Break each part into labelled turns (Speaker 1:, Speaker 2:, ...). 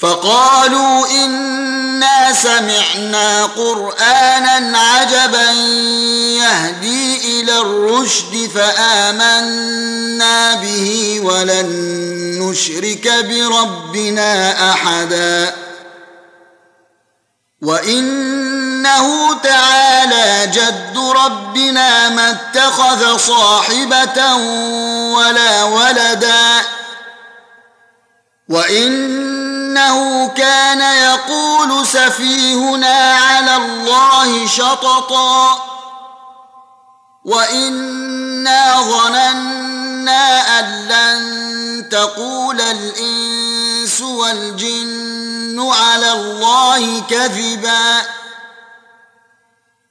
Speaker 1: فقالوا إنا سمعنا قرآنا عجبا يهدي إلى الرشد فآمنا به ولن نشرك بربنا أحدا. وإنه تعالى جد ربنا ما اتخذ صاحبة ولا ولدا. وانه كان يقول سفيهنا على الله شططا وانا ظننا ان لن تقول الانس والجن على الله كذبا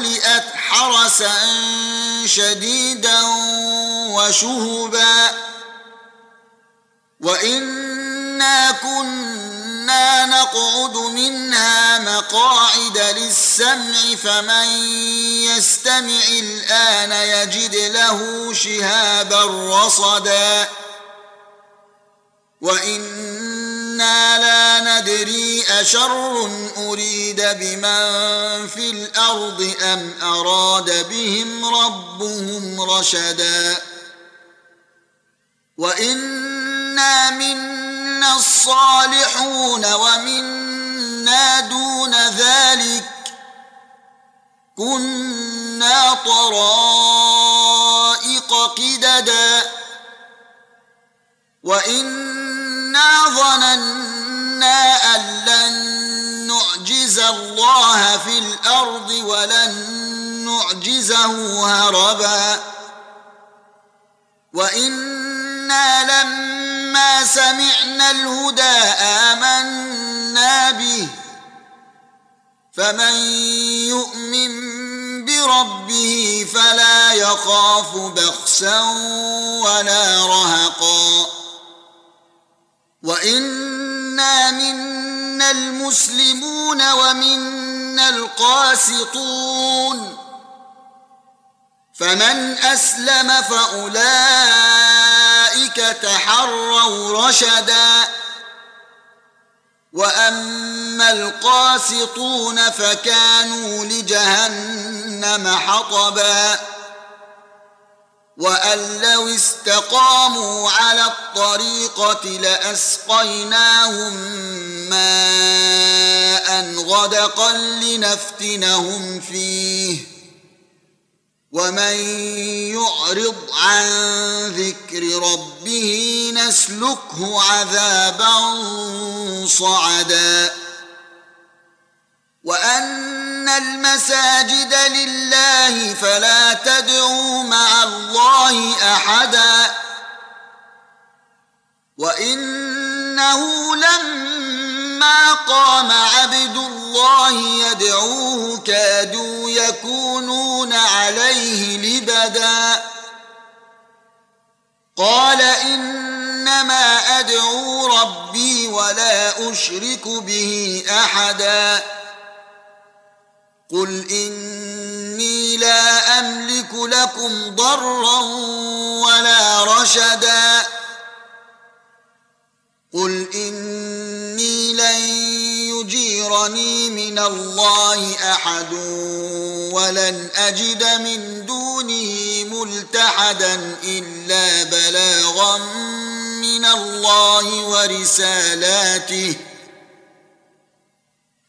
Speaker 1: ملئت حرسا شديدا وشهبا. وإنا كنا نقعد منها مقاعد للسمع فمن يستمع الآن يجد له شهابا رصدا. وإنا لا ندري اشر اريد بمن في الأرض ام اراد بهم ربهم رشدا وانا منا الصالحون ومنا دون ذلك كنا طرائق قددا وانا ظننا الله في الأرض ولن نعجزه هربا. وإنا لما سمعنا الهدى آمنا به. فمن يؤمن بربه فلا يخاف بخسا ولا رهقا. وإنا منا المسلمون ومنا القاسطون فمن أسلم فأولئك تحروا رشدا وأما القاسطون فكانوا لجهنم حطبا وأن لو استقاموا على الطريقة لأسقيناهم ماء غدقا لنفتنهم فيه ومن يعرض عن ذكر ربه نسلكه عذابا صعدا وأن المساجد لله فلا تدعوا مع الله أحدا وإنه لما قام عبد الله يدعوه كادوا يكونون عليه لبدا. قال إنما أدعو ربي ولا أشرك به أحدا. قل اني لا املك لكم ضرا ولا رشدا قل اني لن يجيرني من الله احد ولن اجد من دونه ملتحدا الا بلاغا من الله ورسالاته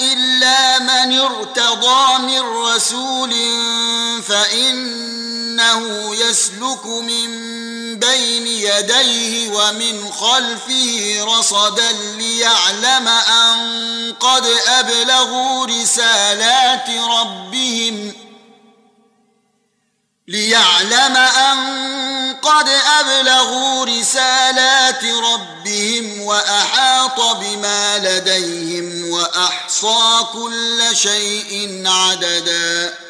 Speaker 1: إلا من ارتضى من رسول فإنه يسلك من بين يديه ومن خلفه رصدا ليعلم أن قد أبلغوا رسالات ربهم ليعلم أن قد أبلغوا رسالات ربهم وأحاط بما لديهم وأحصى كل شيء عدداً